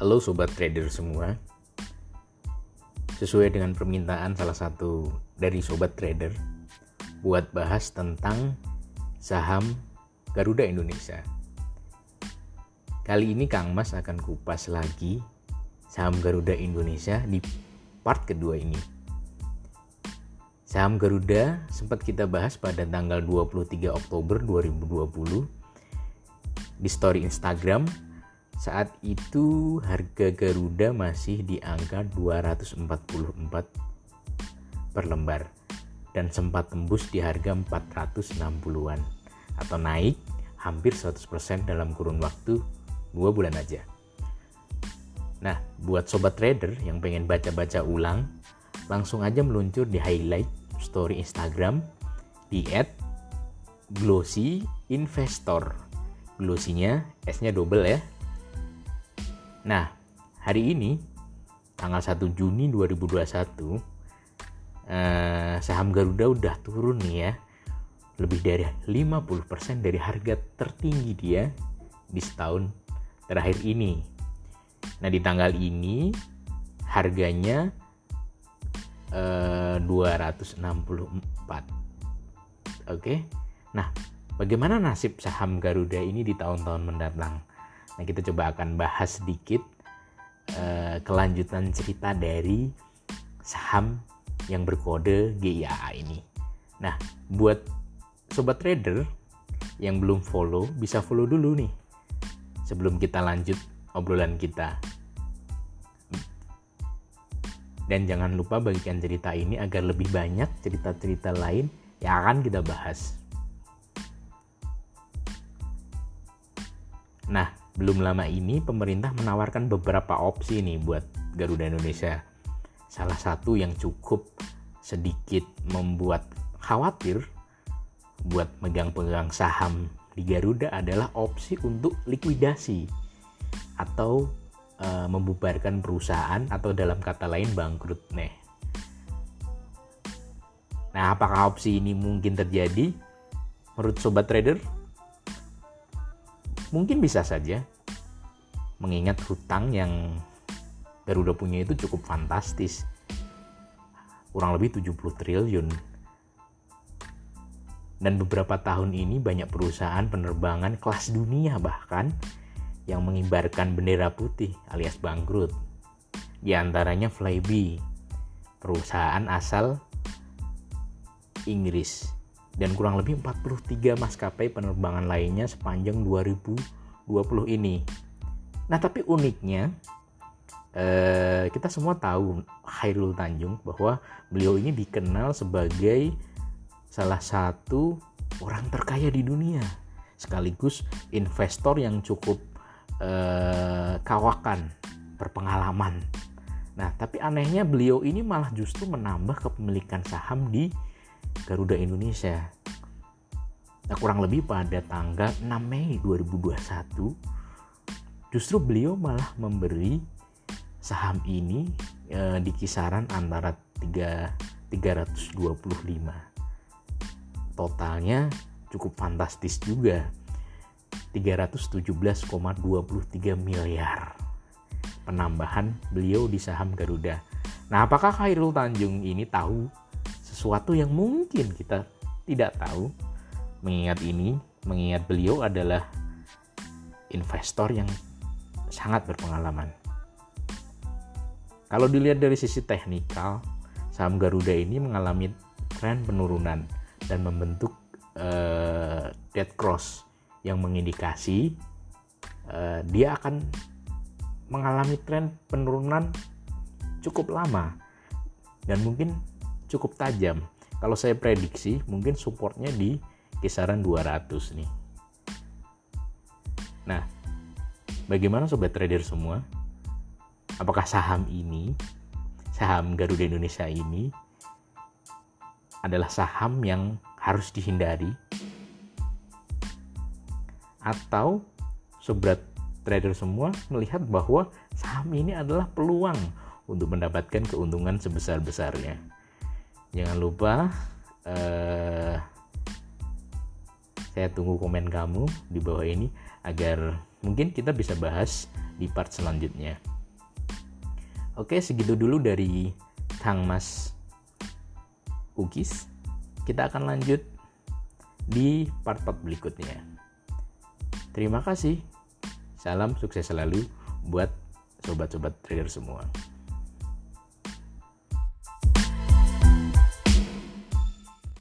Halo sobat trader semua. Sesuai dengan permintaan salah satu dari sobat trader buat bahas tentang saham Garuda Indonesia. Kali ini Kang Mas akan kupas lagi saham Garuda Indonesia di part kedua ini. Saham Garuda sempat kita bahas pada tanggal 23 Oktober 2020 di story Instagram saat itu harga Garuda masih di angka 244 per lembar dan sempat tembus di harga 460-an atau naik hampir 100% dalam kurun waktu 2 bulan aja. Nah, buat sobat trader yang pengen baca-baca ulang, langsung aja meluncur di highlight story Instagram di @glossy_investor. Glossy-nya S-nya double ya Nah, hari ini tanggal 1 Juni 2021 eh, saham Garuda udah turun nih ya. Lebih dari 50% dari harga tertinggi dia di setahun terakhir ini. Nah, di tanggal ini harganya eh, 264. Oke. Nah, bagaimana nasib saham Garuda ini di tahun-tahun mendatang? Nah, kita coba akan bahas sedikit uh, kelanjutan cerita dari saham yang berkode GIAA ini. Nah, buat sobat trader yang belum follow, bisa follow dulu nih. Sebelum kita lanjut obrolan kita. Dan jangan lupa bagikan cerita ini agar lebih banyak cerita-cerita lain yang akan kita bahas. Nah, belum lama ini pemerintah menawarkan beberapa opsi nih buat Garuda Indonesia. Salah satu yang cukup sedikit membuat khawatir buat megang-pegang saham di Garuda adalah opsi untuk likuidasi atau e, membubarkan perusahaan atau dalam kata lain bangkrut nih. Nah, apakah opsi ini mungkin terjadi? Menurut sobat trader, Mungkin bisa saja, mengingat hutang yang Garuda punya itu cukup fantastis. Kurang lebih 70 triliun. Dan beberapa tahun ini banyak perusahaan penerbangan kelas dunia bahkan yang mengibarkan bendera putih alias bangkrut. Di antaranya Flybe, perusahaan asal Inggris dan kurang lebih 43 maskapai penerbangan lainnya sepanjang 2020 ini. Nah, tapi uniknya eh, kita semua tahu Hairul Tanjung bahwa beliau ini dikenal sebagai salah satu orang terkaya di dunia, sekaligus investor yang cukup eh, kawakan, berpengalaman. Nah, tapi anehnya beliau ini malah justru menambah kepemilikan saham di Garuda Indonesia. Nah, kurang lebih pada tanggal 6 Mei 2021 justru beliau malah memberi saham ini e, di kisaran antara 3 325. Totalnya cukup fantastis juga. 317,23 miliar penambahan beliau di saham Garuda. Nah, apakah Khairul Tanjung ini tahu sesuatu yang mungkin kita tidak tahu. Mengingat ini mengingat beliau adalah investor yang sangat berpengalaman. Kalau dilihat dari sisi teknikal saham Garuda ini mengalami tren penurunan dan membentuk uh, dead cross yang mengindikasi uh, dia akan mengalami tren penurunan cukup lama. Dan mungkin cukup tajam. Kalau saya prediksi mungkin supportnya di kisaran 200 nih. Nah, bagaimana sobat trader semua? Apakah saham ini, saham Garuda Indonesia ini adalah saham yang harus dihindari? Atau sobat trader semua melihat bahwa saham ini adalah peluang untuk mendapatkan keuntungan sebesar-besarnya? Jangan lupa uh, saya tunggu komen kamu di bawah ini agar mungkin kita bisa bahas di part selanjutnya. Oke, segitu dulu dari Kang Mas Ugis. Kita akan lanjut di part-part berikutnya. Terima kasih. Salam sukses selalu buat sobat-sobat trader semua.